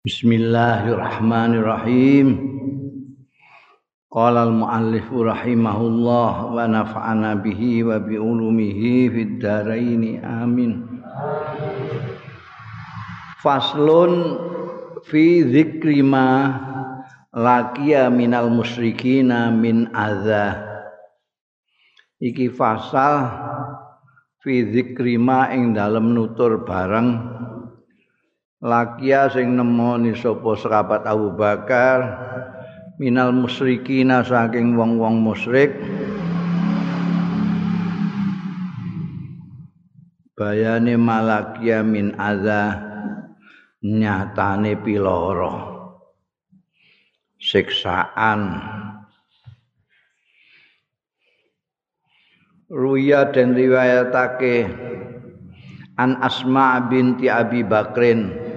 Bismillahirrahmanirrahim. Qala al-muallif rahimahullah wa nafa'ana bihi wa bi ulumihi fid dharain amin. Faslun fi dzikri ma laqiya minal musyrikina min adza. Iki fasal fi dzikri ma ing dalem nutur bareng lakia sing nemoni sapa sahabat Abu Bakar minal musyrikina saking wong-wong musyrik. Bayane malakia min adza nyatane piloro. Siksaan. Ruya dan riwayatake an Asma binti Abi Bakrin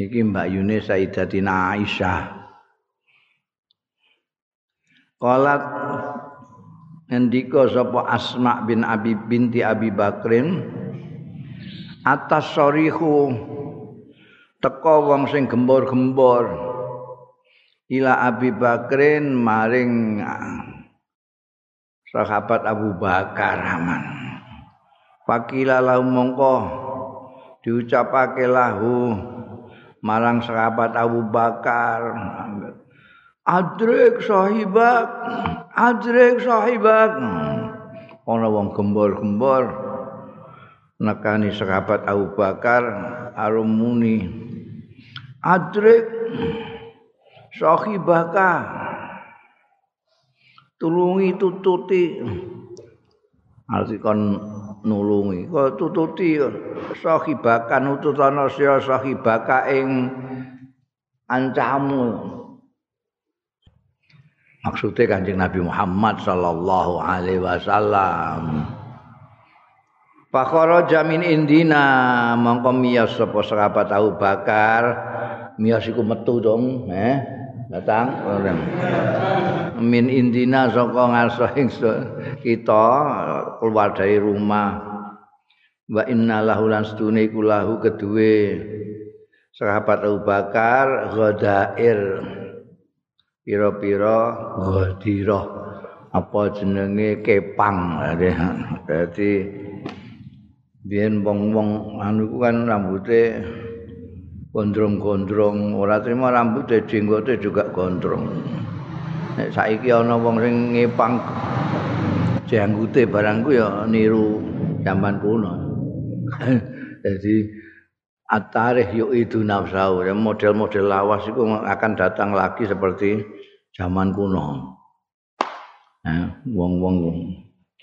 Iki Mbak Yuni Sayyidatina Aisyah. Qalat ngendika sapa Asma bin Abi binti Abi Bakrin atas sorihu teka wong sing gembor-gembor ila Abi Bakrin maring sahabat Abu Bakar aman. Fakila lahu mongko diucapake lahu marang sahabat Abu Bakar. Adrik sahibak Adrik sahibak. Ana wong gembor-gembor nekani sahabat Abu Bakar arum muni. Adrik sahibaka. Tulungi tututi. Arti kon nulungi. Kok tututi sahibakan ututana sia sahibaka ing ancamu. Maksudnya kanjeng Nabi Muhammad sallallahu alaihi wasallam. Pakoro jamin indina mongko miyas sapa sahabat Abu Bakar. Miyas iku metu dong eh datang min indina saka ngarsa kita keluar dari rumah. Wa inna lahu lan sedune iku lahu kedue sahabat Abu Bakar ghadair. Pira-pira ghadira. Apa jenenge? Kepang. Dadi biyen wong-wong anu kan rambuté gondrong-gondrong. Ora trimo rambuté jenggote juga gondrong nek saiki ana wong sing ngepang janggute barangku ya niru zaman kuno. Jadi atarih yuk itu nafsu model-model lawas itu akan datang lagi seperti zaman kuno. wong-wong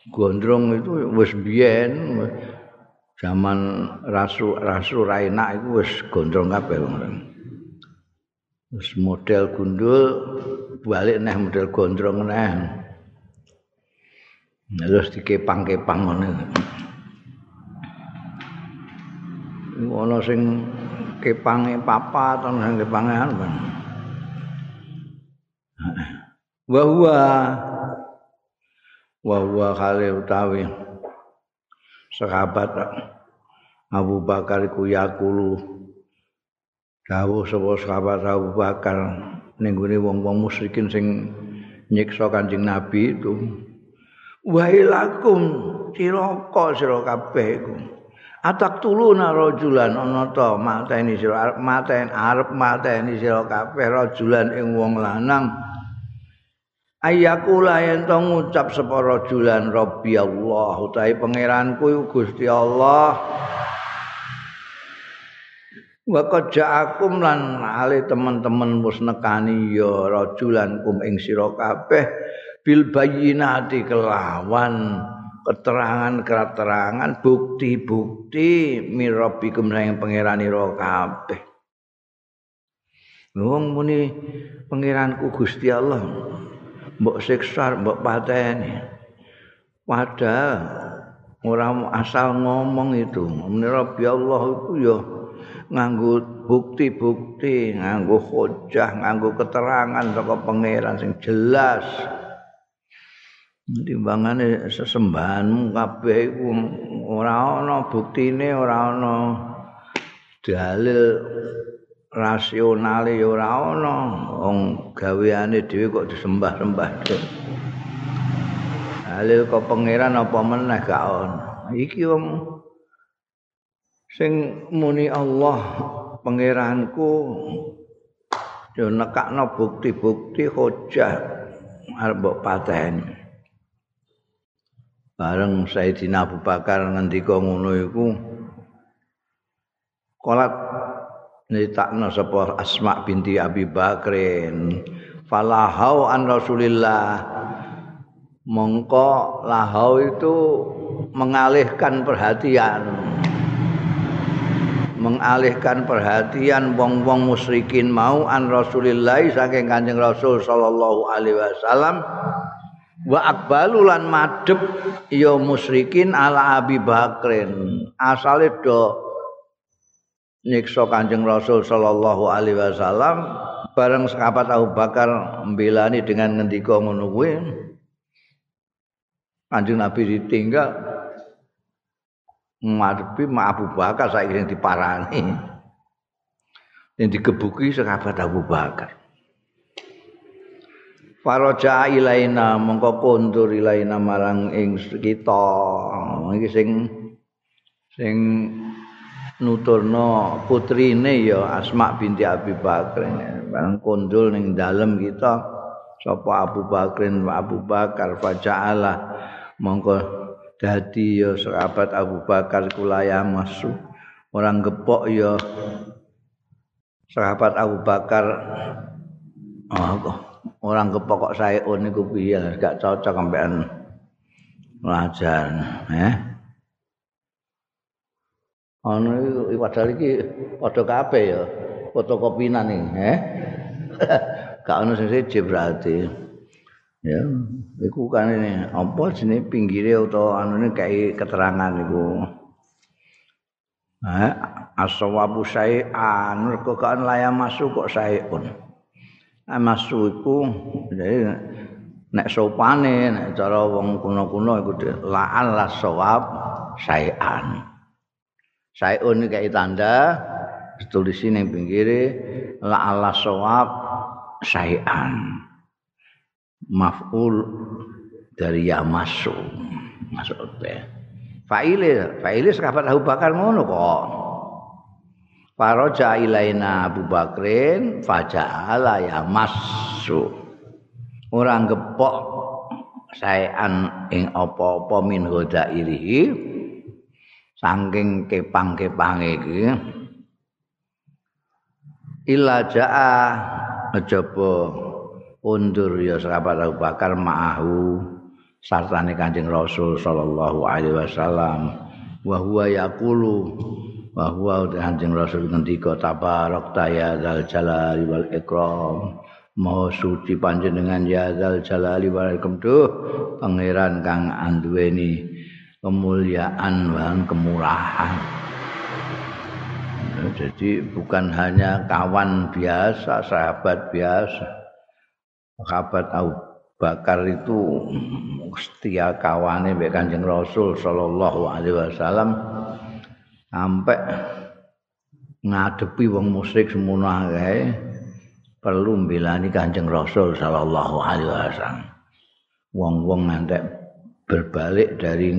gondrong itu wis biyen zaman rasu rasu raina itu wis gondrong kabeh wis model gundul balik neh model gondrong neh terus dikepang-kepang ngono. Ono sing kepange papa atau sing kepange anu. Wa huwa wa huwa khali utawi sahabat Abu Bakar iku yakulu dawuh sapa sahabat Abu Bakar ning wong-wong musyrikin sing nyiksa Kanjeng Nabi itu wailakum cilaka sira kabeh iku. Atak tuluna rajulan ana ta mateni sira maten arep mateni sira kabeh rajulan ing wong lanang. Ayakula yen to ngucap sapa rajulan rabbi Allah. Utahe pangeranku Gusti Allah wa ja'akum lan ale teman-teman mus nekani ya rajulan kum ing sira kabeh bil bayyinati kelawan keterangan-keterangan bukti-bukti mirabikum sayang pangerani ro kabeh. Wong muni pangeranku Gusti Allah mbok siksa mbok pateni. Padahal ora asal ngomong itu. Menirabi Allah itu ya nganggo bukti-bukti nganggo hujah nganggo keterangan saka pangeran sing jelas. Timbangane sesembahanmu kabeh iku ora ana buktine ora ana dalil rasionale ora ana. Wong gaweane dhewe kok disembah-sembah halil kok pangeran apa meneh gak ana. Iki wong sing muni Allah pangeranku yo nekakno bukti-bukti hujah arep mbok pateni. Bareng Sayyidina Abu Bakar ngendika ngono iku kolat nyritakno sapa Asma binti Abi Bakrin falahau an Rasulillah. Mongko lahau itu mengalihkan perhatian mengalihkan perhatian wong-wong musyrikin mau an Rasulillah saking Kanjeng Rasul sallallahu alaihi wasallam. Wa akbalulan madhep ya musyrikin ala Abi Bakrin. Asale do nyiksa Kanjeng Rasul sallallahu alaihi wasallam bareng sahabat Abu Bakar mbelani dengan ngendika ngono kuwi. Kanjeng Nabi ditinggal ngadepi Abu Bakar saiki sing diparani. Yang digebuki sahabat Abu Bakar. Faraja ilaina mongko kondur ilaina marang ing kita. Iki sing sing nuturno putrine ya Asma binti Abi Bakar. Bareng kondul ning dalem kita sapa Abu Bakrin Abu Bakar faja'ala. Mongko dadi ya sahabat Abu Bakar kulaya masuk orang gepok ya sahabat Abu Bakar. Oh, orang gepok kok saya niku piye? Gak cocok sampean lajan eh ana iki padahal iki padha kabeh ya fotokopinan iki eh gak ono sing siji berarti ya iku kan ini apa jenenge pinggire utawa anune kayak keterangan iku? Eh aswabu syai'an mergo kan layam masuk kok syai'un masuk iku jadi nek sopane nek cara wong kuno-kuno iku la'al lasawab syai'an. Saeun iki tanda tulis sini pinggire la ala sawab sayan maf'ul dari ya masuk. Masuk teh faile faile sahabat Abu Bakar ngono kok. Faraja ilaina Abu Bakrin faja'ala ya masuk. Orang gepok sayan ing apa-apa min hodairihi saking kepang-kepange iki. Illa jaa undur ya sahabat Abu Bakar ma'ahu sartane Kanjeng Rasul sallallahu alaihi wasallam wa huwa yaqulu wa huwa Kanjeng Rasul ngendika tabarak ya zal jalali wal ikram Maha suci panjenengan ya zal jalali wal ikram duh pangeran kang anduweni kemuliaan dan kemurahan. Jadi bukan hanya kawan biasa, sahabat biasa. Sahabat Abu Bakar itu setia kawannya mbek Kanjeng Rasul sallallahu alaihi wasallam sampai ngadepi wong musyrik semono ae perlu mbelani Kanjeng Rasul sallallahu alaihi wasallam. Wong-wong nanti berbalik dari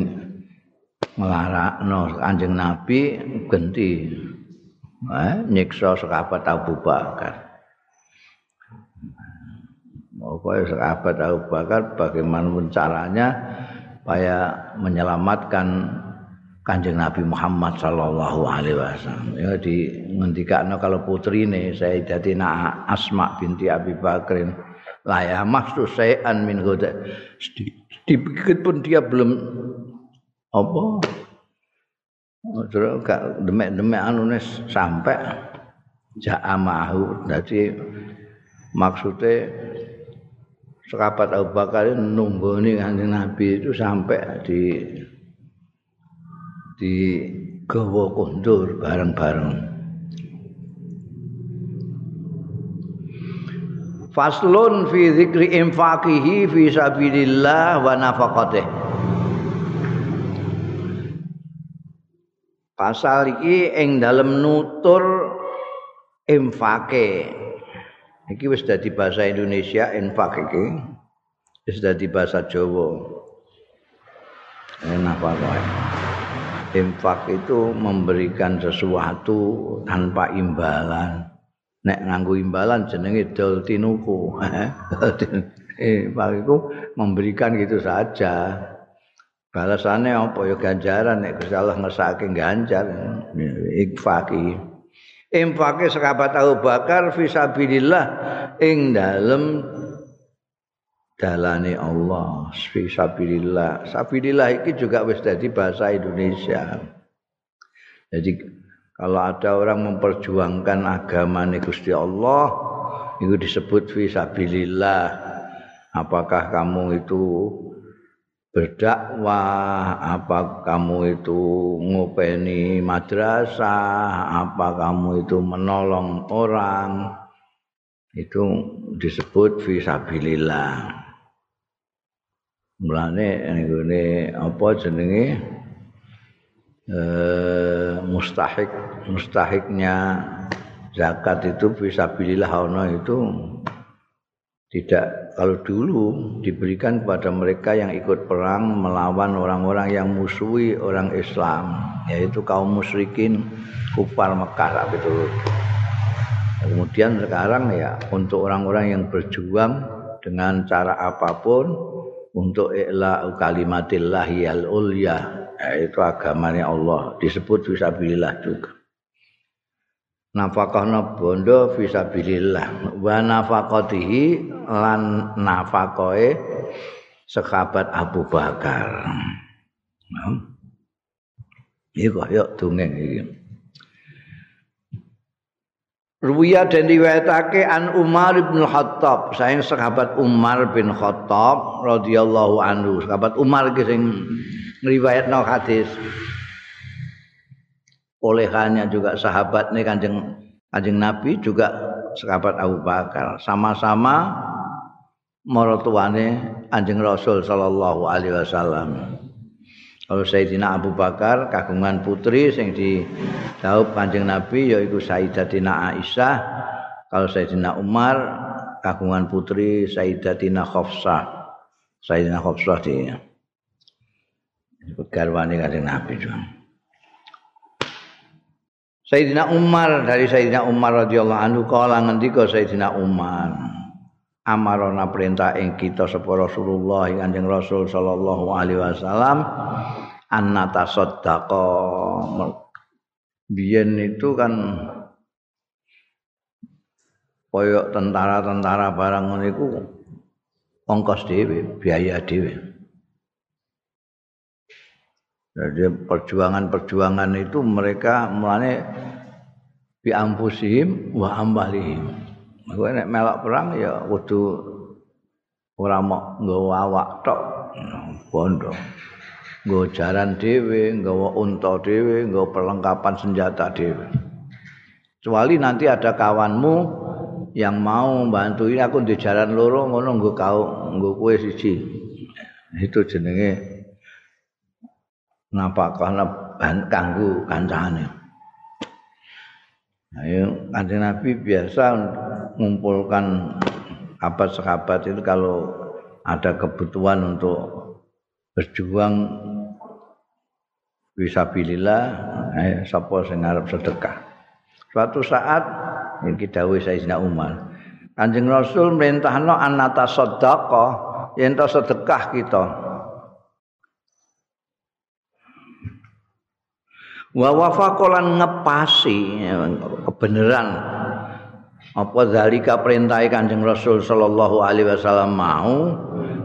nglarakno Kanjeng Nabi genti eh nyiksa sahabat Abu Bakar. Pokoknya sahabat Abu Bakar bagaimana caranya supaya menyelamatkan Kanjeng Nabi Muhammad sallallahu alaihi wasallam. Ya di ngendikane kalau putri ini Sayyidatina Asma binti Abi Bakrin la ya maksud sayan min goda. Dipikir pun dia belum apa terus gak demek-demek anune sampai ja'a mahu dadi sahabat Abu Bakar nunggoni kanjeng Nabi itu sampai di di gawa kondur bareng-bareng. Faslun fi dzikri infaqihi fi sabilillah wa nafaqatihi Pasal iki ing dalem nutur infake iki wis dadi bahasa Indonesia infak iki. Wis dadi bahasa Jawa. Enak banget infak itu memberikan sesuatu tanpa imbalan. Nek nganggo imbalan jenenge dol tinuku. Eh itu memberikan gitu saja. Balasannya apa? Ya ganjaran. Nek Gusti Allah ngersake ganjar. Infaki infake sahabat Abu Bakar fisabilillah ing dalem dalane Allah fisabilillah sabilillah. Iki juga wis dadi bahasa Indonesia. Jadi kalau ada orang memperjuangkan agama Gusti Allah itu disebut fisabilillah apakah kamu itu berdakwah, apa kamu itu ngopeni madrasah, apa kamu itu menolong orang, itu disebut visabilillah. Mulane ini apa jenenge? Eh, mustahik mustahiknya zakat itu visabilillah ono itu tidak. Kalau dulu diberikan kepada mereka yang ikut perang melawan orang-orang yang musuhi orang Islam yaitu kaum musyrikin kufar Mekah lah itu kemudian sekarang ya untuk orang-orang yang berjuang dengan cara apa pun untuk i'la kalimatillahi al-ulya yaitu agamanya Allah disebut fisabilillah juga. Nafakahna bondo fisabilillah. Wa nafaqatihi lan nafakoe sahabat Abu Bakar. Nah. Iki kok yo dongeng iki. Ruwiya dan riwayatake an Umar bin Khattab, sayang sahabat Umar bin Khattab radhiyallahu anhu. Sahabat Umar iki sing ngriwayatno hadis. Olehannya juga sahabat nih kanjeng kanjeng Nabi juga sahabat Abu Bakar sama-sama maratuane Anjing Rasul sallallahu alaihi wasallam. Kalau Sayyidina Abu Bakar kagungan putri sing dijawab Kanjeng Nabi yaitu Sayyidatina Aisyah. Kalau Sayyidina Umar kagungan putri Sayyidatina Khafsah. Sayyidina Khafsah di garwane Kanjeng Nabi juga. Sayyidina Umar dari Sayyidina Umar radhiyallahu anhu kala ngendika Sayyidina Umar amarona perintah ing kita sapa Rasulullah Kanjeng Rasul sallallahu alaihi wasallam annata saddaqa biyen itu kan koyok tentara-tentara barang ngono iku ongkos dhewe, biaya dhewe. Jadi perjuangan-perjuangan itu mereka mulane bi ampusihim wa ambalihim. Kowe nek melok perang ya kudu ora mok nggawa awak tok bondo. Nggawa jaran dhewe, nggawa unta dhewe, nggawa perlengkapan senjata dhewe. Kecuali nanti ada kawanmu yang mau bantuin aku di jalan loro ngono nggo kau nggo kowe siji. Itu jenenge napa kana kanggo kancane. Ayo kanjeng Nabi biasa mengumpulkan sahabat-sahabat itu kalau ada kebutuhan untuk berjuang fisabilillah eh, sapa sing arep sedekah. Suatu saat iki dawuh Sayyidina Umar. Kanjeng Rasul merintahno anata sedekah yen sedekah kita. Wa wafaqolan ngepasi kebenaran. Apa zalika perintah Kanjeng Rasul sallallahu alaihi wasallam mau?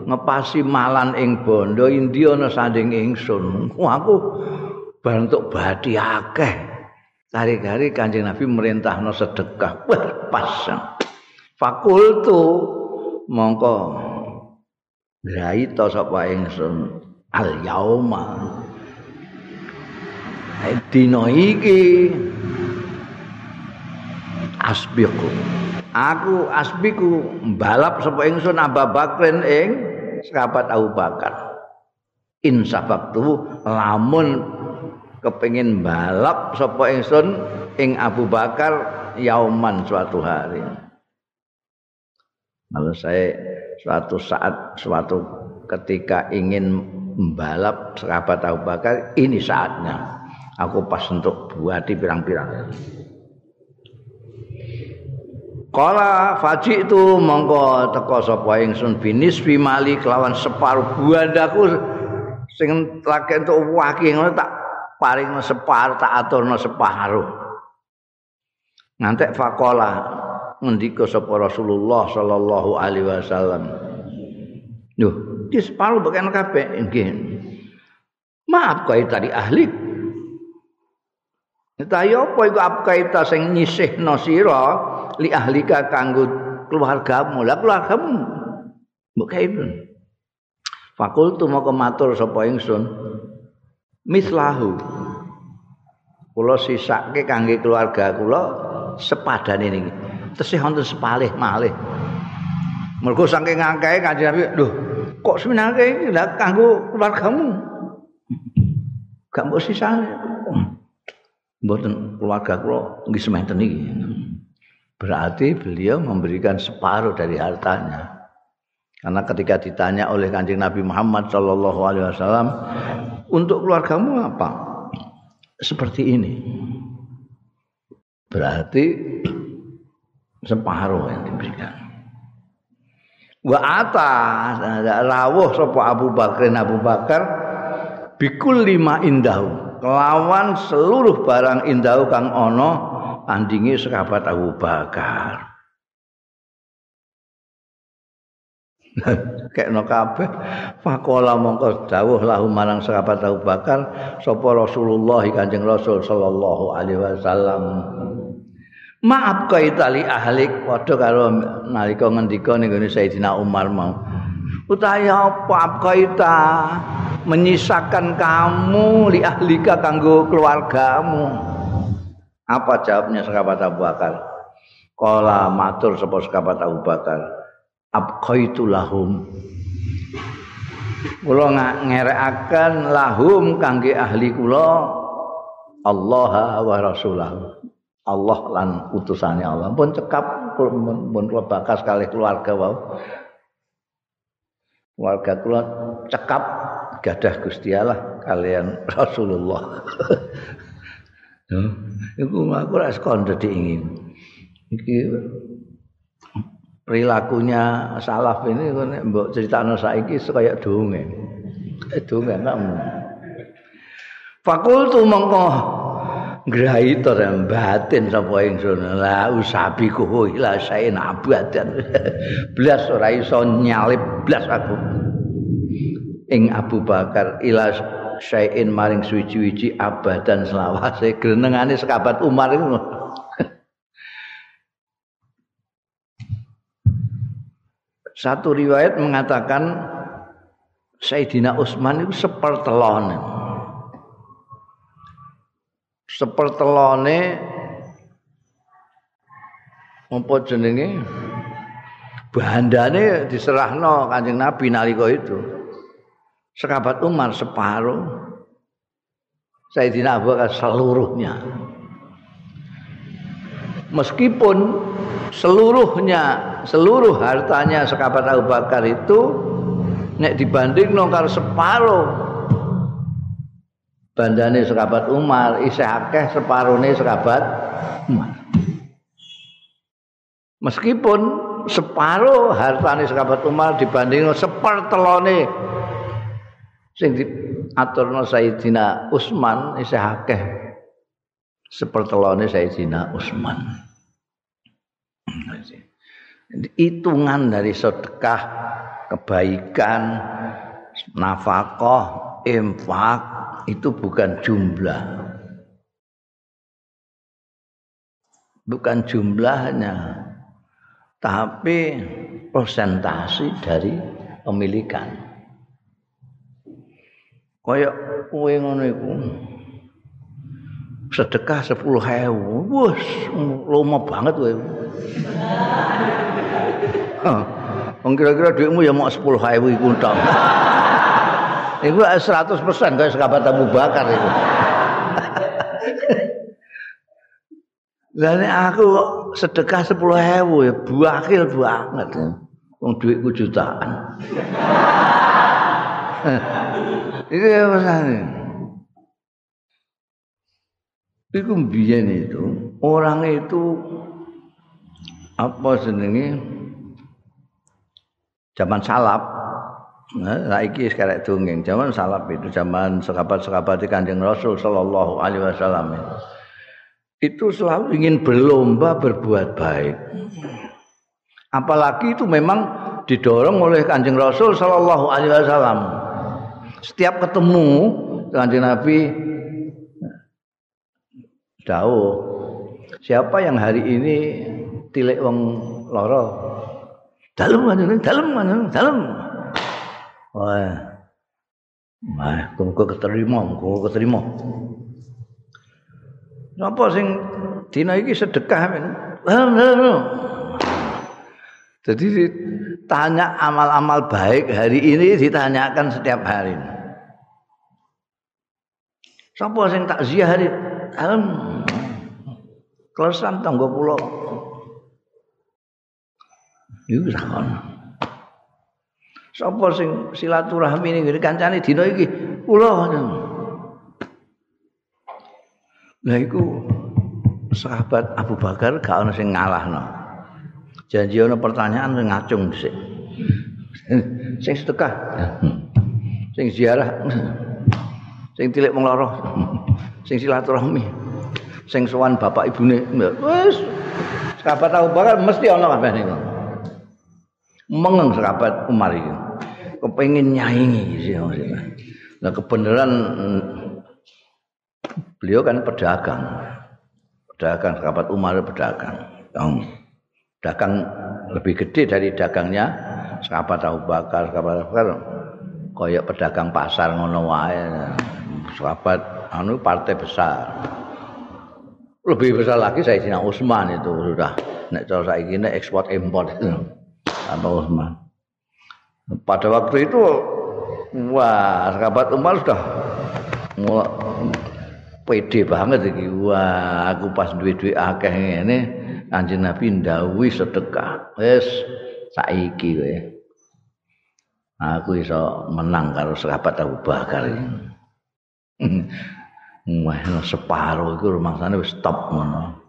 Ngepasi malan ing bondo India ana sanding ingsun. Aku bantuk badi akeh. Kari-kari Kanjeng Nabi merintahno sedekah. Pas fakultu mongko. Graita sapa ingsun? Al yauma dina iki asbiku aku asbiku balap sapa ingsun Abu Bakrin ing sahabat Abu Bakar. In sabaktu lamun kepengin balap sapa ingsun ing Abu Bakar yauman suatu hari. Kalau saya suatu saat suatu ketika ingin membalap sahabat Abu Bakar ini saatnya aku pas untuk buat di pirang-pirang Kala faji itu mongko teko sapa ingsun binis bimali kelawan separuh buandaku sing lagi entuk waki ngono tak paring separuh tak aturno separuh. Ngantek fakola ngendika sapa Rasulullah sallallahu alaihi wasallam. Duh, di separuh bagian kabeh nggih. Maaf kau tadi ahli. Tapi apa iku apkaita sing nyisihno sira li ahlika kanggo keluargamu. Lah keluargamu mbok kaipun fakultu mau matur sapa ingsun mislahu. Kula sisake kangge keluarga kula sepadane niki. Tesih wonten sepalih malih. Mergo saking ngangkae kanjeng Nabi lho kok seminake iki? Lah kanggo keluargamu? Gak mbok sisane mboten keluarga kula nggih sementen iki Berarti beliau memberikan separuh dari hartanya. Karena ketika ditanya oleh kanjeng Nabi Muhammad Shallallahu Alaihi Wasallam, untuk keluargamu apa? Seperti ini. Berarti separuh yang diberikan. Wa atas rawuh sapa Abu Bakar Abu Bakar bikul lima indahu kelawan seluruh barang indahu kang ono tandingi sahabat Abu Bakar. Kayak no kabeh fakola mongko dawuh lahu marang sahabat Abu Bakar sapa Rasulullah Kanjeng Rasul sallallahu alaihi wasallam. Maaf kaitali ahlik padha karo nalika ngendika ning Sayyidina Umar mau. Utaya apa kaita menyisakan kamu li ahlika kanggo keluargamu. Apa jawabnya sahabat Abu Bakar? Kala matur sapa sahabat Abu Bakar. Abqaitu lahum. Kula ngerekaken lahum kangge ahli kula Allah wa rasulah. Allah lan utusannya Allah. Pun cekap pun kula bakas kali keluarga wau. Keluarga kula cekap gadah Gusti Allah kalian Rasulullah. Iku aku ora sekon ingin. Iki perilakunya salaf ini nek mbok critakno saiki kaya dongeng. Eh dongeng kamu. Fakultu mongko ngrai to batin sapa ingsun la usabi ku ila sain abadan blas ora iso nyalip blas aku. Ing Abu Bakar ila syai'in maring suci-wici abadan selawase grenengane sekabat Umar itu Satu riwayat mengatakan Sayyidina Utsman itu sepertelone. Sepertelone apa jenenge bandane diserahno Kanjeng Nabi nalika itu. Sekabat Umar separuh. Sayyidina Abu Bakar seluruhnya. Meskipun seluruhnya, seluruh hartanya sekabat Abu Bakar itu nek dibanding nongkar separuh bandane sekabat Umar isih akeh separone sekabat Umar. Meskipun separuh hartane sekabat Umar dibanding sepertelone sing diaturna Sayyidina Utsman isih akeh sepertelone Sayyidina Utsman. Hitungan dari sedekah, kebaikan, nafkah, infak itu bukan jumlah. Bukan jumlahnya, tapi presentasi dari pemilikan. kaya kowe ngono iku sedekah 10.000 wis lomo banget kowe Wong kira-kira dhuwitmu ya mau 10.000 iku tok. Iku 100% kaya sahabat Abu Bakar iku. Lah aku sedekah 10.000 ya buakil banget. Wong dhuwitku jutaan. Itu ya pesannya. Itu biyen itu orang itu apa senenge zaman salap Nah, sekarang dongeng. Zaman salaf itu, zaman sekabat-sekabat Kanjeng Rasul sallallahu alaihi wasallam. Itu selalu ingin berlomba berbuat baik. Apalagi itu memang didorong oleh Kanjeng Rasul sallallahu alaihi wasallam. Setiap ketemu Kanjeng Nabi Dawuh, siapa yang hari ini tilik wong loro? Dalem dalem dalem dalem. Wah. Wah, kok keterima, kok keterima. Napa sing dina iki sedekah men? Jadi tanya amal-amal baik hari ini ditanyakan setiap hari. Sapa sing tak ziarah? Alem. Klesan tangga pulau. Iku sakon. Sapa sing silaturahmi ning kancane dina iki? Kula. Lah iku sahabat Abu Bakar gak ana sing ngalahno. Janji ana pertanyaan sing ngacung dhisik. sing sedekah. sing ziarah. sing tilik wong lara. sing silaturahmi. Sing sowan bapak ibune. Wis sahabat Abu Bakar mesti ana kabeh niku. Mengeng sahabat Umar iki. Kepengin nyaingi sih Nah kebenaran beliau kan pedagang. Pedagang sahabat Umar pedagang. Yang dagang lebih gede dari dagangnya sahabat Abu Bakar, sahabat Abu Bakar kayak pedagang pasar ngono wae. Sahabat anu partai besar. Lebih besar lagi saya Utsman itu sudah nek cara saiki ekspor impor itu. Apa Utsman. Pada waktu itu wah sahabat Umar sudah pede banget iki. Wah, aku pas duwe-duwe akeh ngene Kanjeng Nabi ndawuhi sedekah. Wis saiki kowe. Aku iso menang karo sahabat Abu Bakar iki. Wah, separo iku rumangsane wis stop ngono.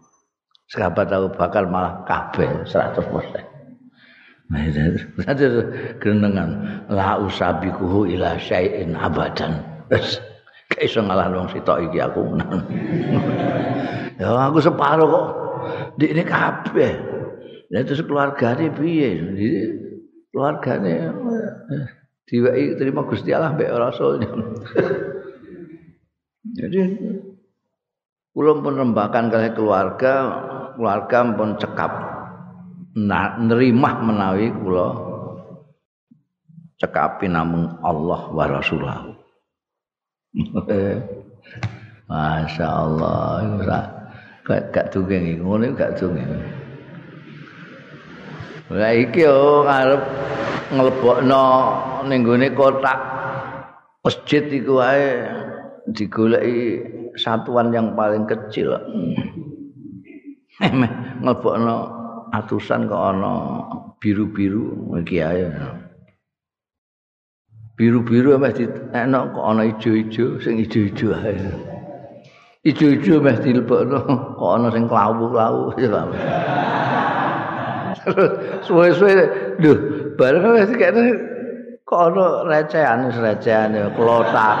Sahabat Abu Bakar malah kabeh 100%. Ada genengan la usabiquhu ila syai'in abadan. Wes gak iso ngalah wong sitok iki aku ya aku separo kok. Dik ini kabeh. Lah terus keluargane piye? Keluargane diwai terima Gusti Allah mbek Rasul. Jadi kula pun rembakan kali keluarga, keluarga pun cekap nerimah menawi kula cekapi namung Allah wa Rasulullah. Masya Allah, gak gak tugeng ngono gak tugeng. Lah iki yo arep nglebokno ning gone kotak masjid iku wae digoleki satuan yang paling kecil. nglebokno atusan kok ana biru-biru iki ae. Biru-biru meh enak kok ana ijo-ijo sing ijo-ijo ae. Ijo-ijo meh dilebokno kok ana sing klawu-klawu ya Suwe-suwe lho, bareng wis kene kok ana recehan-recehan klotak.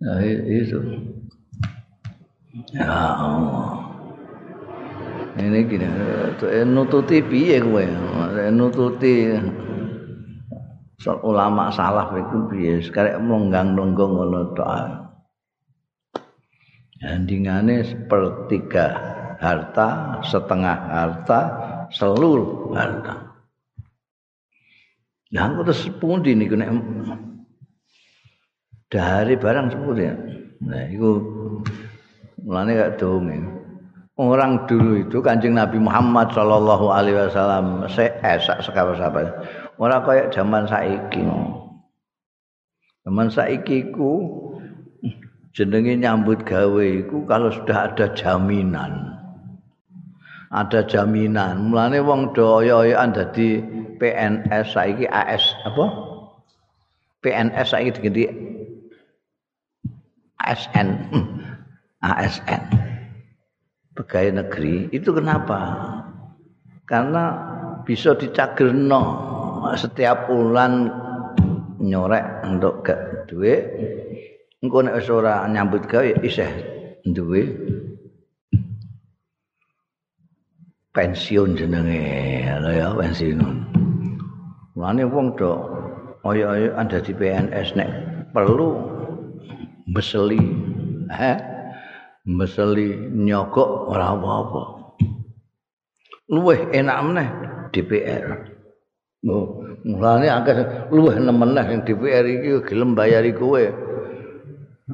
Nah, itu. Ya Allah. Ini gini nututi piye kowe? Nututi. Ulama salah iku piye? Sekarang melonggang longgong ngono tok. Endingane sepertiga harta setengah harta seluruh harta. Nah, aku terus pundi niku nek dari barang sepundi. Nah, iku mulane gak dongeng. Orang dulu itu kanjeng Nabi Muhammad Shallallahu Alaihi Wasallam seesak sekabar sahabat orang kayak zaman saiki zaman saiki ku jenenge nyambut gawe iku kalau sudah ada jaminan. Ada jaminan. Mulane wong do oyo-oyoan dadi PNS saiki AS apa? PNS saiki diganti ASN. ASN. Pegawai negeri itu kenapa? Karena bisa dicagerno setiap bulan nyorek untuk gak duit engko nek wis ora nyambut gawe isih duwe. Pensiun jenenge lho ya pensiun. Mulane wong do ayo-ayo ada di PNS nek perlu meseli eh meseli nyogok ora apa-apa luweh enak meneh DPR Oh, mulane akeh luwih nemen ning DPR iki gelem bayari kowe.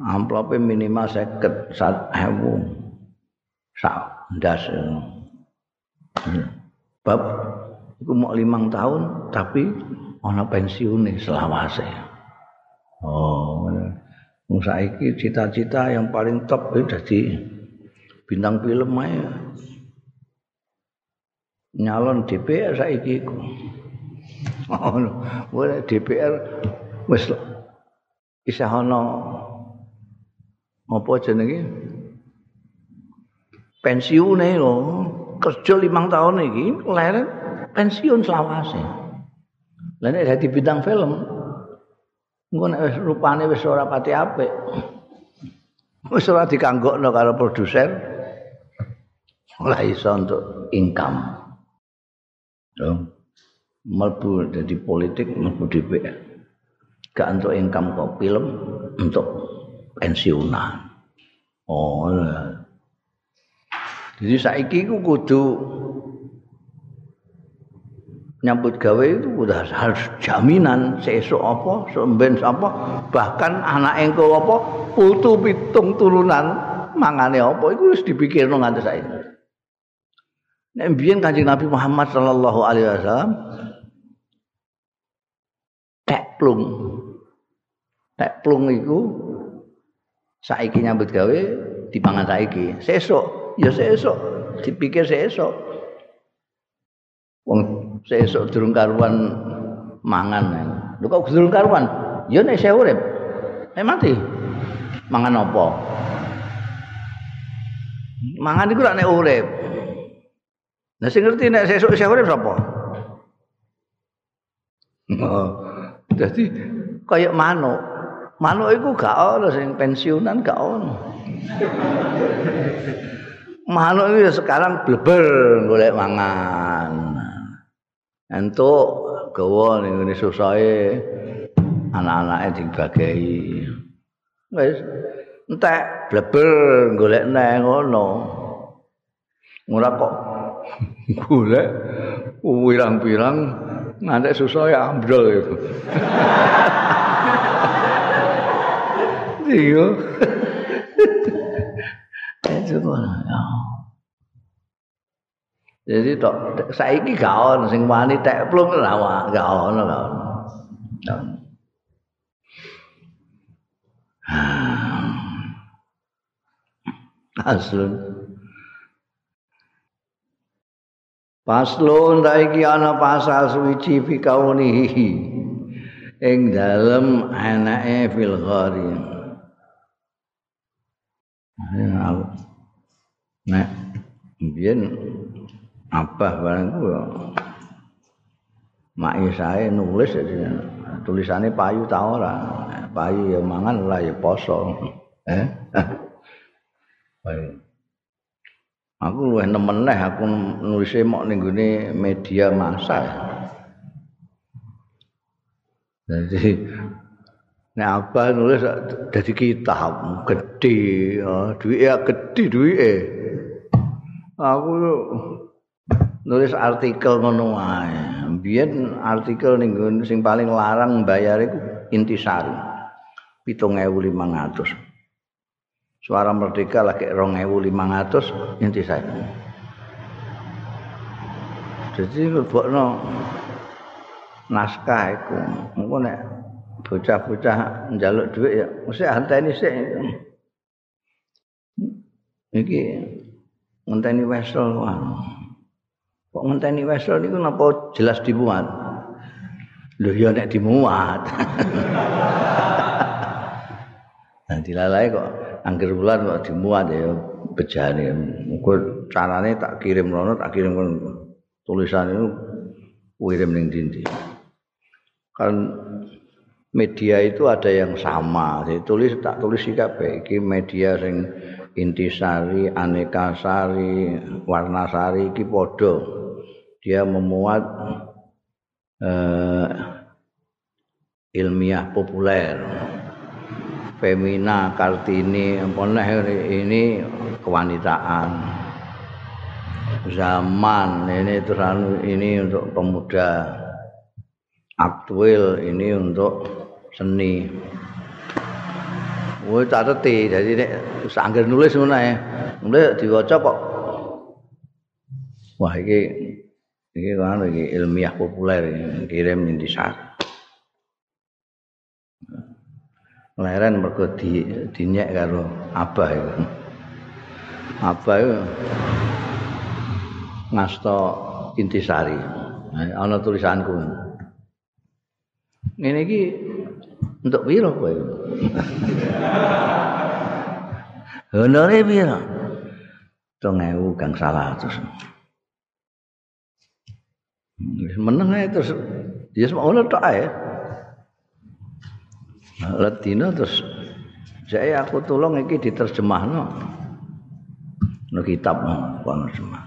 Amplope minimal 50 1000. Sak ndas. Bab iku mau limang tahun tapi ana pensiune selawase. Oh, wong saiki cita-cita yang paling top itu dadi bintang film ae. Nyalon DPR saiki iku. oh, DPR wis isih ana apa jenenge pensiune lho kerja limang tahun iki leren pensiun selawase lha nek dadi bintang film engko nek wis rupane wis ora pati apik. Wis ora dikanggokno karo produser. Ora iso untuk income. Dong melbu jadi politik melbu DPR gak untuk income kok film untuk pensiunan. Oh jadi saiki ku kudu nyambut gawe itu udah harus jaminan sesuk apa semben apa bahkan anak engko apa putu pitung turunan mangane apa itu wis dipikirno nganti saiki Nek mbiyen Kanjeng Nabi Muhammad sallallahu alaihi wasallam plung. Nek plung iku saiki nyambut gawe dipangan saiki. Sesuk ya sesuk dipikir sesuk. Wong sesuk durung karuan mangan. Lho kok durung karuan? Ya nek saya urip. Nek mati mangan apa? Mangan iku nek urip. Nah sing ngerti nek sesuk saya urip sapa? Oh. Jadi kayak manuk. Manuk itu gak ono sing pensiunan gak ono. manuk itu sekarang bleber golek mangan. Entuk gawa ning ngene susahe anak-anake dibagi. Wis entek bleber golek nang ngono. Ora kok golek pirang-pirang ngantek susah ya ambrol itu. Iya. Itu ya. Jadi tok saiki gak ono sing wani tek plung ora gak ono gak ono. Aslun. Paslon iki ana pasal suci fi kaunihi ing dalem anake fil ghari. Nek biyen apa barang ku mak isae nulis tulisane payu ta ora. Payu ya mangan lah ya poso. Eh. Payu. Aku luwih nemen neh aku nulis mok ning media massa. Jadi nek apa nulis dadi kitab gede, duwike ya gede duwike. Aku nulis artikel ngono wae. Biyen artikel ning sing paling larang bayar iku intisari. 7500. Suara Merdeka lagi 2500 inti saya. Jadi lebokno naskah iku. Engko nek bocah-bocah njaluk dhuwit ya mesti anteni sik. iki ngenteni wesel kok ngenteni wesel niku napa jelas dimuat? Lho ya nek dimuat. Nah dilalai kok angger bulan kok dimuat ya bejane. Muga carane tak kirim rono tak kirim tulisan itu kirim ning dindi kan media itu ada yang sama. Jadi tulis tak tulis sih iki media sing intisari aneka sari warna sari iki padha dia memuat eh, ilmiah populer. Femina Kartini ini kewanitaan. Zaman ini terus anu, ini untuk pemuda. Aktual ini untuk seni. Woi cateti jadi nek sangger nulis ngono ae. Nulis diwaca kok. Wah iki iki kan iki ilmiah populer kirim intisar. Leren mergo di dinyek karo abah iku. Abah iku ngasta intisari. Ana tulisanku. Ngene iki untuk piro kowe? Honore piro? 3000 gang salah terus. Meneng ae terus ya semono tok ae. Latino terus saya aku tolong iki diterjemahno. No kitab kono semua.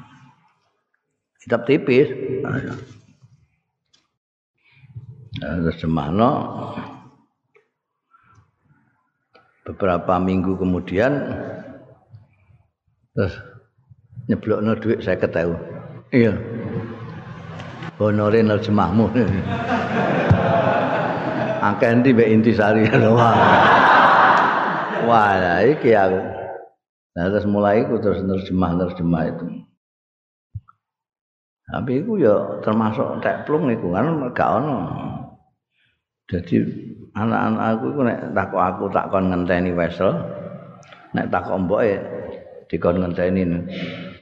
Kitab tipis. Terjemahno. beberapa minggu kemudian terus nyeblokno saya ketahu iya honore nerjemahmu. Akeh ndi mbek intisari wah. Wah iki aku. Nah, terus mulai aku terus nerjemah nerjemah itu. Tapi itu ya termasuk teplung itu kan gak ono. Jadi anak-anak aku iku nek takok aku takon ngenteni wesel nek takok mboke dikon ngenteni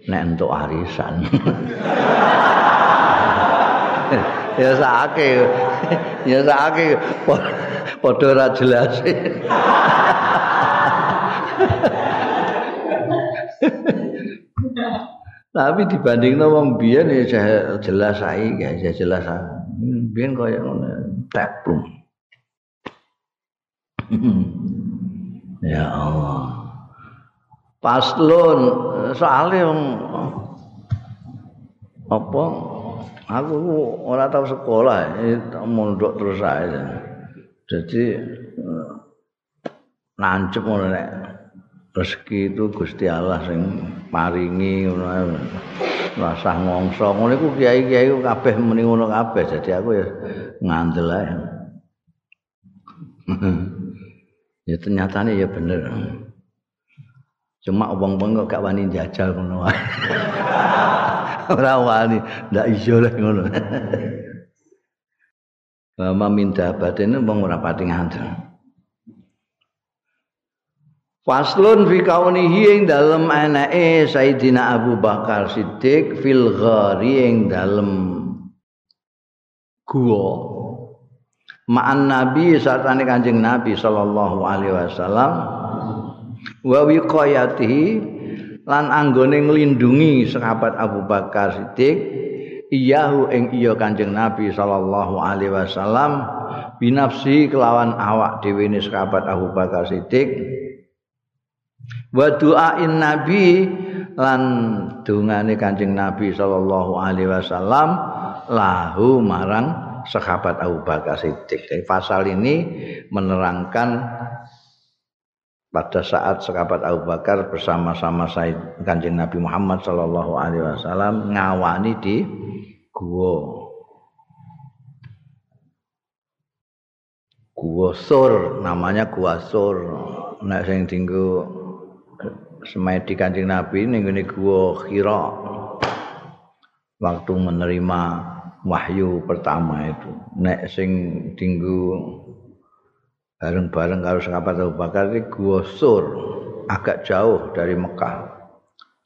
nek entuk arisan ya sakake ya sakake padha ora jelas. Tapi dibanding wong biyen ya jelas saiki ya jelas biyen koyo ngono teplung ya Allah. Paslon soalnya apa aku ora tahu sekolah mondok terus aja. Jadi nancep ngono nek rezeki itu Gusti Allah sing paringi ngono rasah ngongso. Ngono iku kiai-kiai kabeh muni ngono kabeh jadi aku ya ngandel ae. Ya ternyata ya bener. Cuma wong-wong kok gak wani jajal ngono ora wani. Ndak iso lah ngono. Mama minta batin wong ora pati ngandel. Faslun fi kaunihi ing dalem anake Sayyidina Abu Bakar Siddiq fil ghari ing dalem gua. Ma'an nabi satane kanjeng nabi sallallahu alaihi wasallam wa wiqayatihi lan anggone nglindungi sahabat Abu Bakar Siddiq iyahu ing iya kanjeng nabi sallallahu alaihi wasallam binafsi kelawan awak dhewe ne sahabat Abu Bakar Siddiq wa du'ain nabi lan dungane kanjeng nabi sallallahu alaihi wasallam lahu marang sahabat Abu Bakar Siddiq. Jadi pasal ini menerangkan pada saat sahabat Abu Bakar bersama-sama Said Kanjeng Nabi Muhammad Shallallahu Alaihi Wasallam ngawani di gua gua sur namanya gua sur. Nek sing tinggu semedi Kanjeng Nabi ning gua Hira waktu menerima wahyu pertama itu. Nek sing tinggu bareng-bareng karo sahabat Abu Bakar iki gua sur agak jauh dari Mekah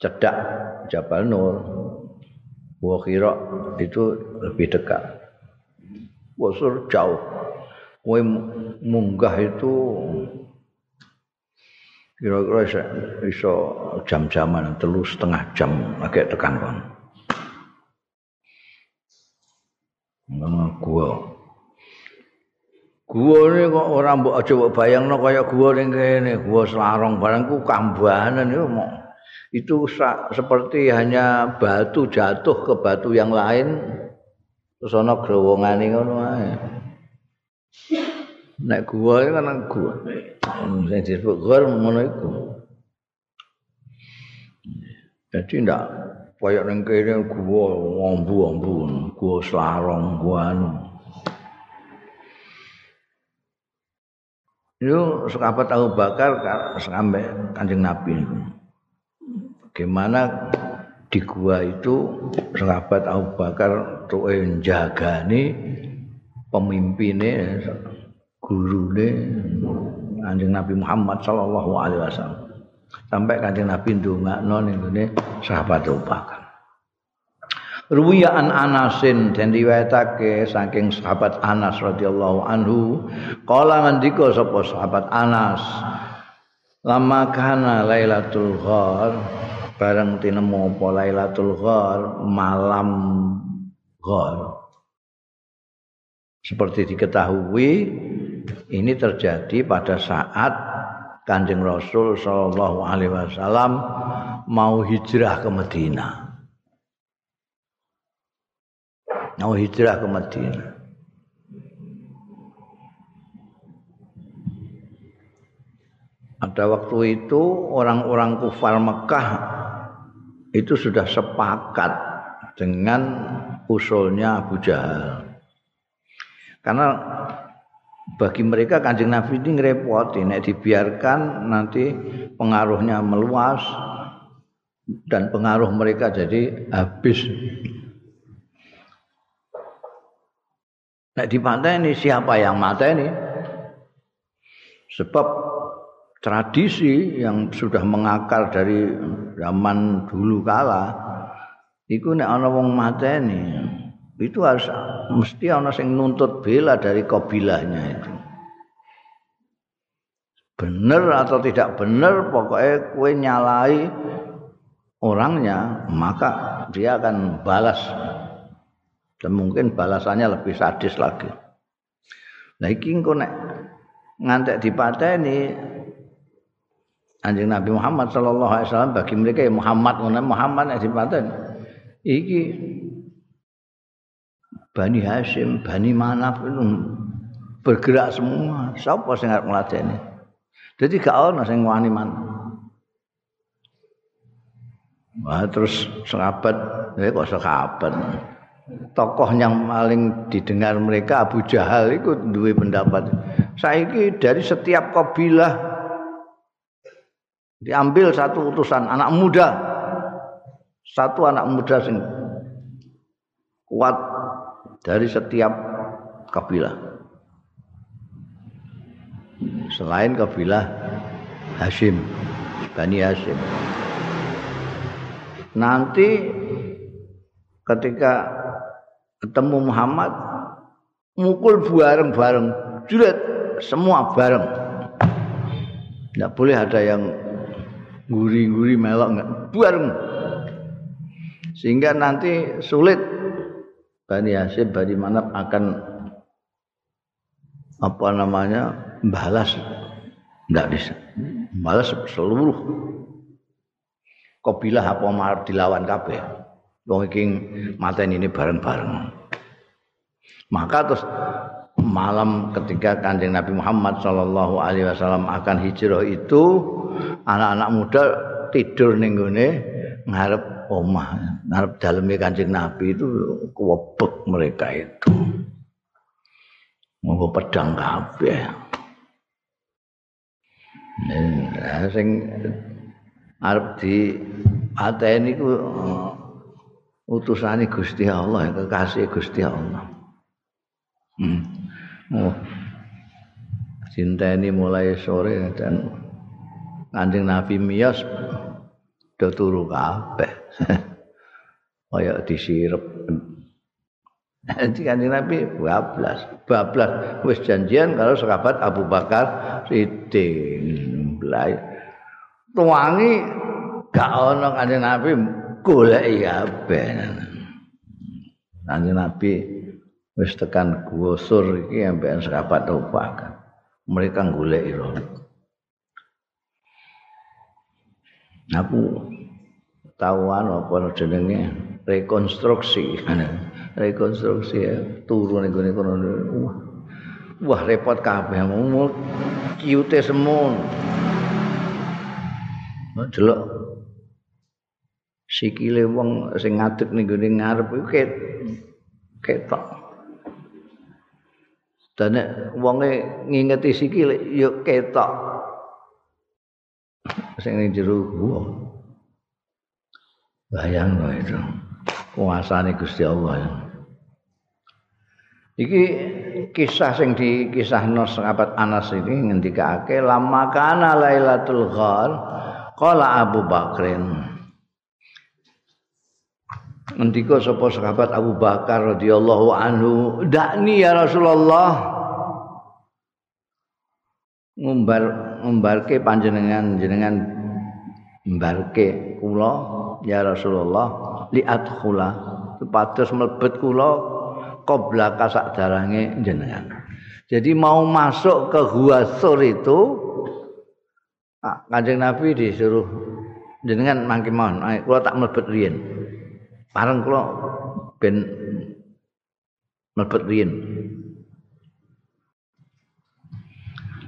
cedak Jabal Nur. Gua Hira itu lebih dekat. Wasur jauh. Kowe munggah itu kira-kira iso, iso jam-jaman telu setengah jam agak tekan kon. gua gua ini kok orang mbok aja mbok bayangno kaya gua ning kene. Gua selarong barangku kambanan itu mau itu seperti hanya batu jatuh ke batu yang lain terus ana growongane ngono ae. Nek gua iki kan gua sing disebut gua ngono iku. Jadi ndak kaya ning kene gua ngombu-ombu gua selarong gua anu Itu sahabat Abu Bakar sampai kanjeng Nabi. Bagaimana di gua itu sahabat Abu Bakar tuh jaga nih pemimpinnya guru kanjeng Nabi Muhammad Shallallahu Alaihi Wasallam sampai kanjeng Nabi ndongak non ini sahabat Abu Bakar. Ruwiya an Anasin dan riwayatake saking sahabat Anas radhiyallahu anhu kala ngendika sapa sahabat Anas lama kana Lailatul Ghar bareng tinemu apa Lailatul Ghar? Malam Ghar. Seperti diketahui ini terjadi pada saat Kanjeng Rasul sallallahu alaihi wasallam mau hijrah ke Madinah mau hijrah ke Madinah. Pada waktu itu orang-orang kufar Mekah itu sudah sepakat dengan usulnya Abu Jahal. Karena bagi mereka kanjeng Nabi ini ngerepoti, nek dibiarkan nanti pengaruhnya meluas dan pengaruh mereka jadi habis Nek ini siapa yang mata ini? Sebab tradisi yang sudah mengakar dari zaman dulu kala iku nek ana wong mateni itu harus mesti ana sing nuntut bela dari kabilahnya itu. Bener atau tidak bener pokoknya kue nyalai orangnya maka dia akan balas dan mungkin balasannya lebih sadis lagi. Nah iki engko nek ngantek dipateni Anjing Nabi Muhammad sallallahu alaihi wasallam bagi mereka ya Muhammad ngono Muhammad nek dipateni iki Bani Hashim, Bani Manaf itu bergerak semua. Siapa sing arep ngladeni? Jadi gak ono sing wani man. Wah terus sahabat, ya kok sahabat. Tokoh yang paling didengar mereka Abu Jahal itu dua pendapat. Saiki dari setiap kabilah diambil satu utusan anak muda. Satu anak muda sing kuat dari setiap kabilah. Selain kabilah Hashim, Bani Hashim. Nanti ketika ketemu Muhammad mukul bareng-bareng. Juret semua bareng. Tidak boleh ada yang guri-guri melok enggak bareng. Sehingga nanti sulit. Bani Hasyim Bani Manap akan apa namanya balas. Tidak bisa. Balas seluruh. Kabilah apa marah dilawan kabeh wong iki mateni ini bareng-bareng. Maka terus malam ketika Kanjeng Nabi Muhammad sallallahu alaihi wasallam akan hijrah itu anak-anak muda tidur ning gone ngarep omah, ngarep daleme Kanjeng Nabi itu kuwebek mereka itu. Mau pedang kabeh. Nah, sing arep di ateni ku utusane Gusti Allah kekasih Gusti Allah hmm. oh cinta ini mulai sore dan kanjeng Nabi Miyas do turu kabeh. Kaya disirep. Jadi kanjeng Nabi bablas, bablas wis janjian kalau sahabat Abu Bakar Siddiq. Tuangi gak ono kanjeng Nabi golek kabeh. Kanjeng Nabi wis tekan gua sur iki ambekan Abu Bakar. Mereka golek ira. Aku tahuan apa jenenge rekonstruksi rekonstruksi ya turun ning kono wah wah repot kabeh mau kiute semun delok sikile wong sing ngadeg ning gone ngarep iku ket ketok dan wonge ngingeti sikile ya ketok sing ning jero gua Bayang no itu. Kuasane Gusti Allah. Ya. Iki kisah sing dikisahno sahabat Anas ini ngendikake lama kana Lailatul Ghar qala Abu Bakrin Ngendika sapa sahabat Abu Bakar radhiyallahu anhu, "Dakni ya Rasulullah." Ngumbar ngumbarke panjenengan jenengan mbarke kula ya Rasulullah li adkhula supados mlebet kula qabla kasak darange jenengan. Jadi mau masuk ke Gua Sur itu ah, Kanjeng Nabi disuruh jenengan mangke mawon, kula tak mlebet riyen. Bareng kula ben mlebet riyen.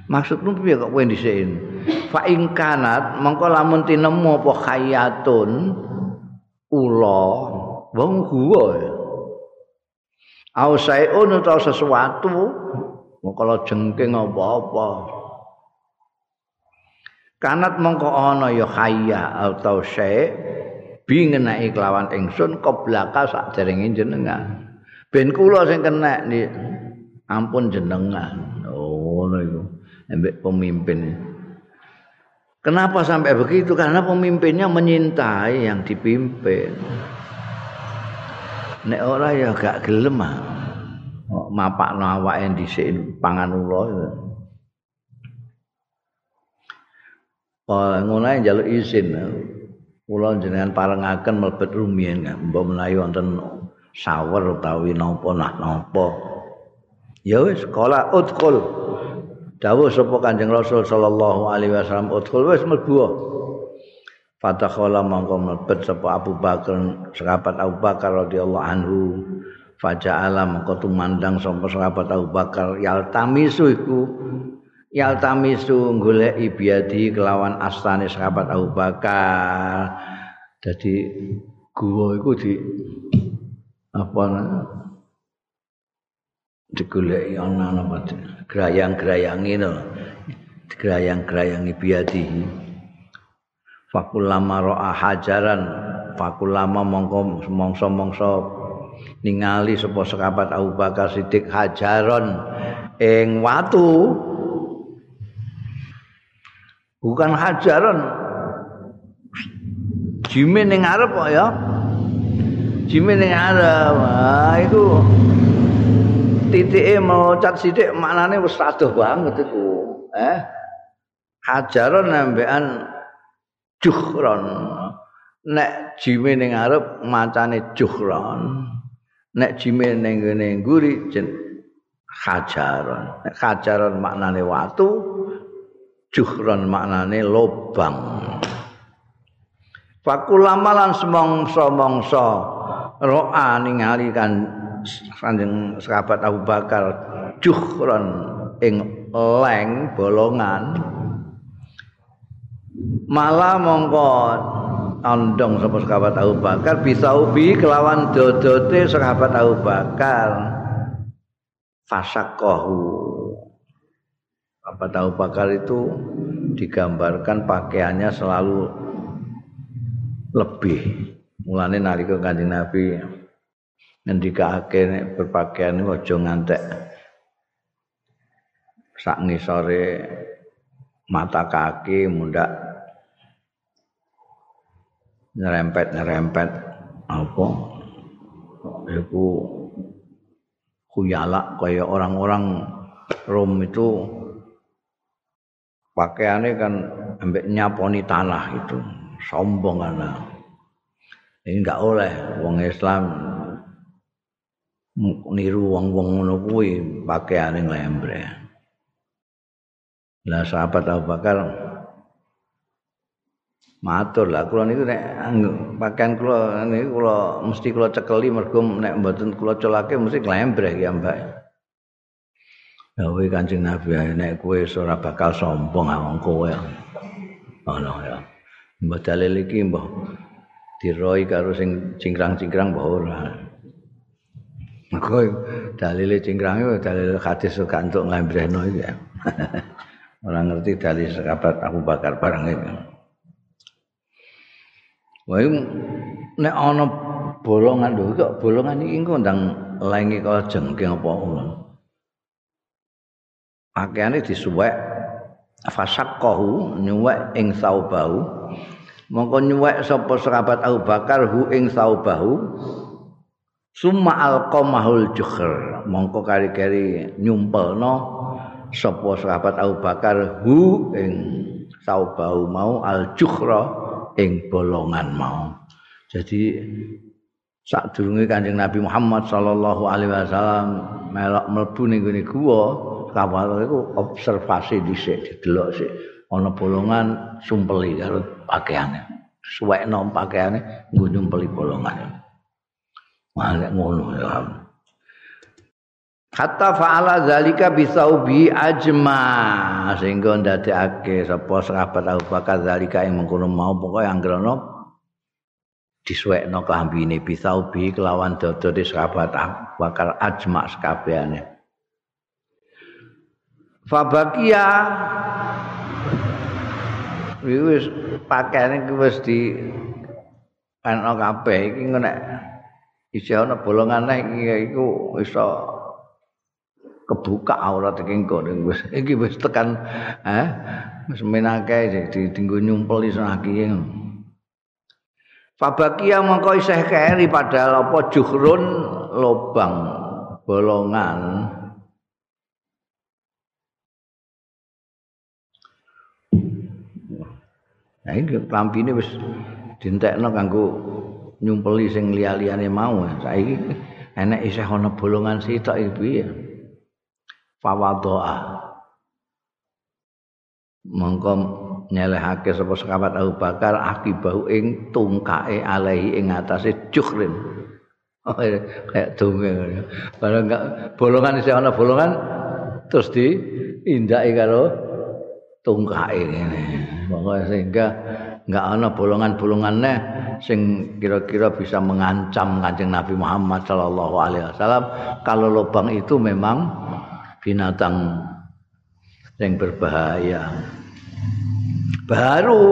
Maksudmu piye kok kowe dhisik? Fa ing kanat mongko lamun tinemu apa khayatun ula wong gua ya. Au sayun utawa sesuatu mongko jengking apa-apa. Kanat mongko ana ya khaya atau syai bi ngenai kelawan ingsun koblaka sakderenge jenengan. Ben kula sing kena ampun jenengan. Oh ngono iku. Embek pemimpin. Kenapa sampai begitu? Karena pemimpinnya menyintai yang dipimpin. Nek ora ya gak gelem ah. Mapakno awake dhisik pangan ula. Oh, ngono njaluk izin. Kula jenengan parengaken mlebet rumiyin, mbok menawi wonten sawer utawi napa nak napa. Ya wis, kala udkhul. dawuh sapa Kanjeng Rasul sallallahu alaihi wasallam udkhul wis mlebu Fatakhala mangko mlebet sapa Abu Bakar sahabat Abu Bakar radhiyallahu anhu faja'ala mangko tumandang sapa sahabat Abu Bakar yaltamisu iku yaltamisu goleki biadi kelawan astane sahabat Abu Bakar. Dadi gua iku di apa digoleki ana apa grayang-grayangi no grayang-grayangi biadi fakulama ro'a hajaran fakulama mongko mongso-mongso ningali sapa sekabat Abu Bakar Siddiq hajaron ing watu bukan hajaron jimin ning arep kok ya jimin ning arep ah itu titike melocat sithik maknane wis adoh banget iku. Eh. Hajaron nambekan juhron. Nek jime ning ngarep macane juhron. Nek jime ning ngene nguri jen hajaron. Nek hajaron maknane watu, juhron maknane lobang. Fakulamalan semongso-mongso ro'a ningali kan Kanjeng sahabat Abu Bakar juhron ing leng bolongan. Malah mongko ondong sapa sahabat Abu Bakar bisa ubi kelawan dodote sahabat Abu Bakar. Fasakohu sahabat Abu Bakar itu digambarkan pakaiannya selalu lebih. Mulane nalika kanjeng Nabi ngendikake nek berpakaian aja ngantek. Sak ngisore mata kaki mundak nyerempet-nyerempet apa. Iku kuyalak kaya orang-orang Rom itu pakaiannya kan ambek nyaponi tanah itu sombong kan ini enggak oleh wong Islam niru wong-wong ngono kuwi pakaiane nglembre lah sahabat Abu Bakar matur lah kula niku nek pakaian kula niku kula mesti kula cekeli mergo nek mboten kula colake mesti nglembre ya Mbak Dawe Kanjeng Nabi nek kowe ora bakal sombong awang kowe. Ono ya. Mbah dalil iki mbah diroi karo sing cingkrang-cingkrang mbah ora. Kowe dalile cingkrang dalil hadis kok entuk ngambrehno iki. ora ngerti dalil sahabat Abu Bakar barang iki. Wae nek ana bolongan lho kok bolongan iki engko ndang lengi kok jengking apa ngono. Pakaiane disuwek fasaqahu nyuwek ing saubahu mongko nyuwek sapa sahabat Abu Bakar hu ing saubahu summa alqamahul jukhr. Mongko kari-kari nyumpelno sapa sahabat Abu Bakar hu ing saubahu mau al jukhra ing bolongan mau. Jadi sak durunge Kanjeng Nabi Muhammad sallallahu alaihi wasallam melok mlebu ning guwa kawal iku observasi dhisik didelok sik. Ana bolongan sumpeli karo pakaiane. Suwekno pakaiane nggo nyumpeli bolongan. Malek ngono ya. Hatta fa'ala zalika bisaubi ajma sehingga ndadekake sapa sahabat Abu Bakar zalika yang mengkono mau pokoke anggerono disuwekno klambine bisaubi kelawan dodone sahabat Abu Bakar ajma sekabehane Fabakia. Wis pakaiane iki wis di ana kabeh. Iki nek isih ana bolongan iki iku iso kebuka aurat iki engko wis. Iki wis tekan eh wis menake di dinggo nyumpel iso aki Fabakia mongko isih keri padahal apa juhrun lobang bolongan Nah ini klampi ini wis dintekno kanggo nyumpeli sing liya-liyane mau. Saiki enek isih ana bolongan sitok iki piye? Fawadhaa. Mongko nyelehake sapa sekabat Abu Bakar akibahu ing tungkae alaihi ing atase jukhrin. Oh, kayak donge. Barang enggak bolongan isih ana bolongan terus di indake karo tungkae ngene. Pokoke sehingga enggak ana bolongan-bolongan neh sing kira-kira bisa mengancam Kanjeng Nabi Muhammad sallallahu alaihi wasallam kalau lubang itu memang binatang yang berbahaya. Baru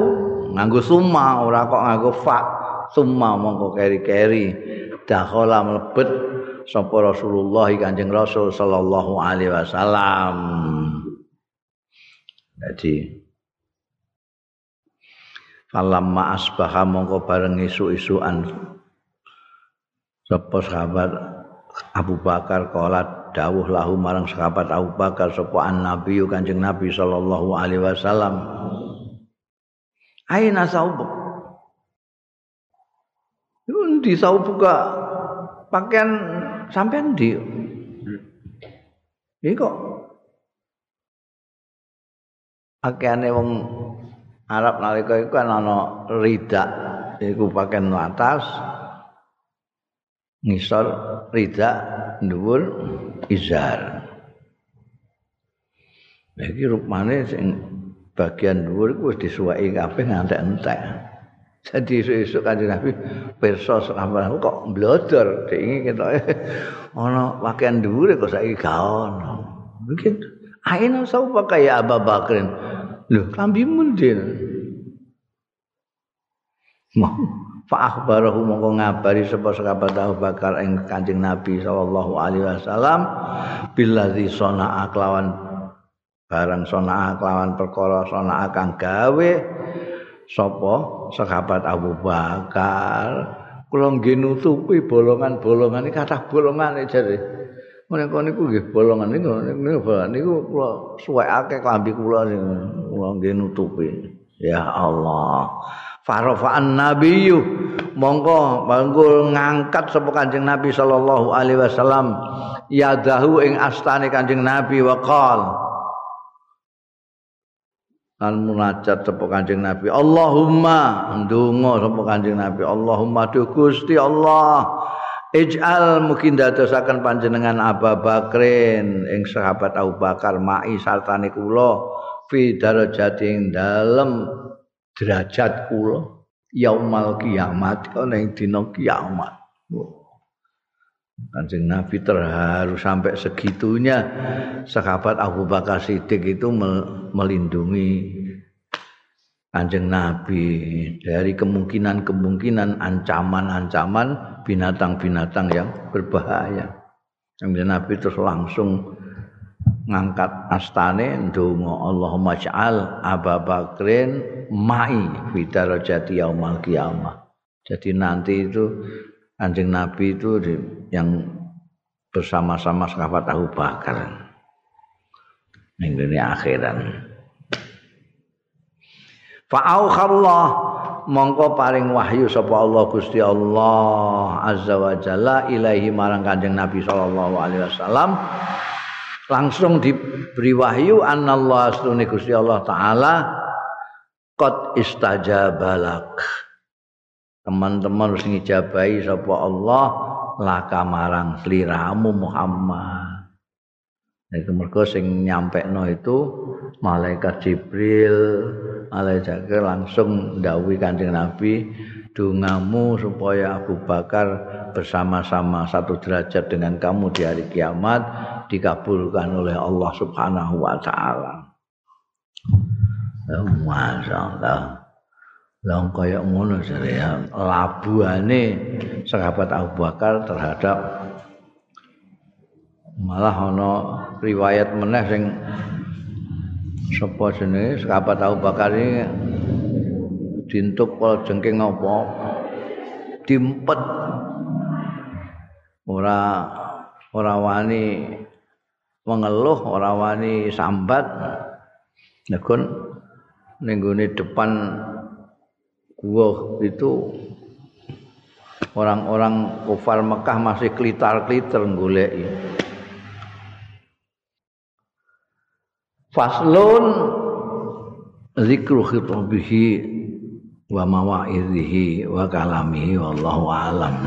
nganggo summa ora kok nganggo fa summa mongko keri-keri dakhala mlebet sapa Rasulullah Kanjeng Rasul sallallahu alaihi wasallam. Jadi falamma asbaha mongko bareng isu-isuan sapa sahabat? Abu Bakar kala dawuh lahu marang sahabat Abu Bakar sapa Nabi Kanjeng Nabi sallallahu alaihi wasallam. Aina saubuk? Di saubuka pakaian sampean di Ini kok. Akehane wong Arab nalika iku kan ana rida iku pakaian atas ngisor rida dhuwur izar iki rupane sing bagian dhuwur iku wis disuwaki kabeh ngantek-entek jadi isu-isu kanjeng Nabi pirsa sahabat kok blodor dingi ketoke ana pakaian dhuwur kok saiki gak ono mungkin Aina saupa kaya Abu Bakrin. Lho, kambimu ndin. Mau fa akhbarahu mongko ngabari sapa sahabat Abu Bakar ing Kanjeng Nabi sallallahu alaihi wasallam billazi sana'a kelawan barang sana'a kelawan perkara sana'a kang gawe sapa sahabat Abu Bakar kula nggih nutupi bolongan-bolongan iki kathah bolongan jare menika niku nggih bolongan niku niku kula suwekake klambi kula sing kula nggih nutupi. Ya Allah. Farafa'an nabiyyu. Mongko banggul ngangkat sapa kanjeng Nabi sallallahu alaihi wasallam. Yadahu ing astane kanjeng Nabi wa lan munajat sapa Kanjeng Nabi. Allahumma. Ndonga sapa Kanjeng Nabi. Allahumma. Du Gusti Allah ij'al mungkin dadosaken panjenengan Abu Bakrin ing sahabat Abu Bakar mai sartane kula fi darajating dalem derajat kula yaumal kiamat ana ing dina kiamat. Kanjeng Nabi terharu sampai segitunya sahabat Abu Bakar Siddiq itu melindungi Kanjeng Nabi dari kemungkinan-kemungkinan ancaman-ancaman binatang-binatang yang berbahaya. Kanjeng Nabi terus langsung ngangkat astane ndonga Allahumma ja'al Abu Bakrin mai fi darajati yaumal qiyamah. Jadi nanti itu Kanjeng Nabi itu yang bersama-sama sahabat Abu Bakar. Dunia akhiran. Fa'aukhallah mongko paring wahyu sapa Allah Gusti Allah Azza wa Jalla ilaihi marang Kanjeng Nabi sallallahu alaihi wasallam langsung diberi wahyu anallahu astune Gusti Allah taala qad istajabalak teman-teman harus ngijabahi sapa Allah laka marang sliramu Muhammad. Itu mergo sing nyampekno itu malaikat Jibril, malaikat langsung ndawuhi Kanjeng Nabi, dongamu supaya Abu Bakar bersama-sama satu derajat dengan kamu di hari kiamat dikabulkan oleh Allah Subhanahu wa taala. Masya Allah. Lang kaya ngono jare labuhane sahabat Abu Bakar terhadap malah ana riwayat meneh sing sapa jenenge? Sahabat Abu Bakar ini dintuk kala jengking apa? Dimpet. Ora ora wani mengeluh ora wani sambat. Nekun ning depan gua itu orang-orang kufar Mekah masih klitar-klitar goleki. Faslun zikru khitabihi wa mawa'idhihi wa kalamihi wallahu a'lam.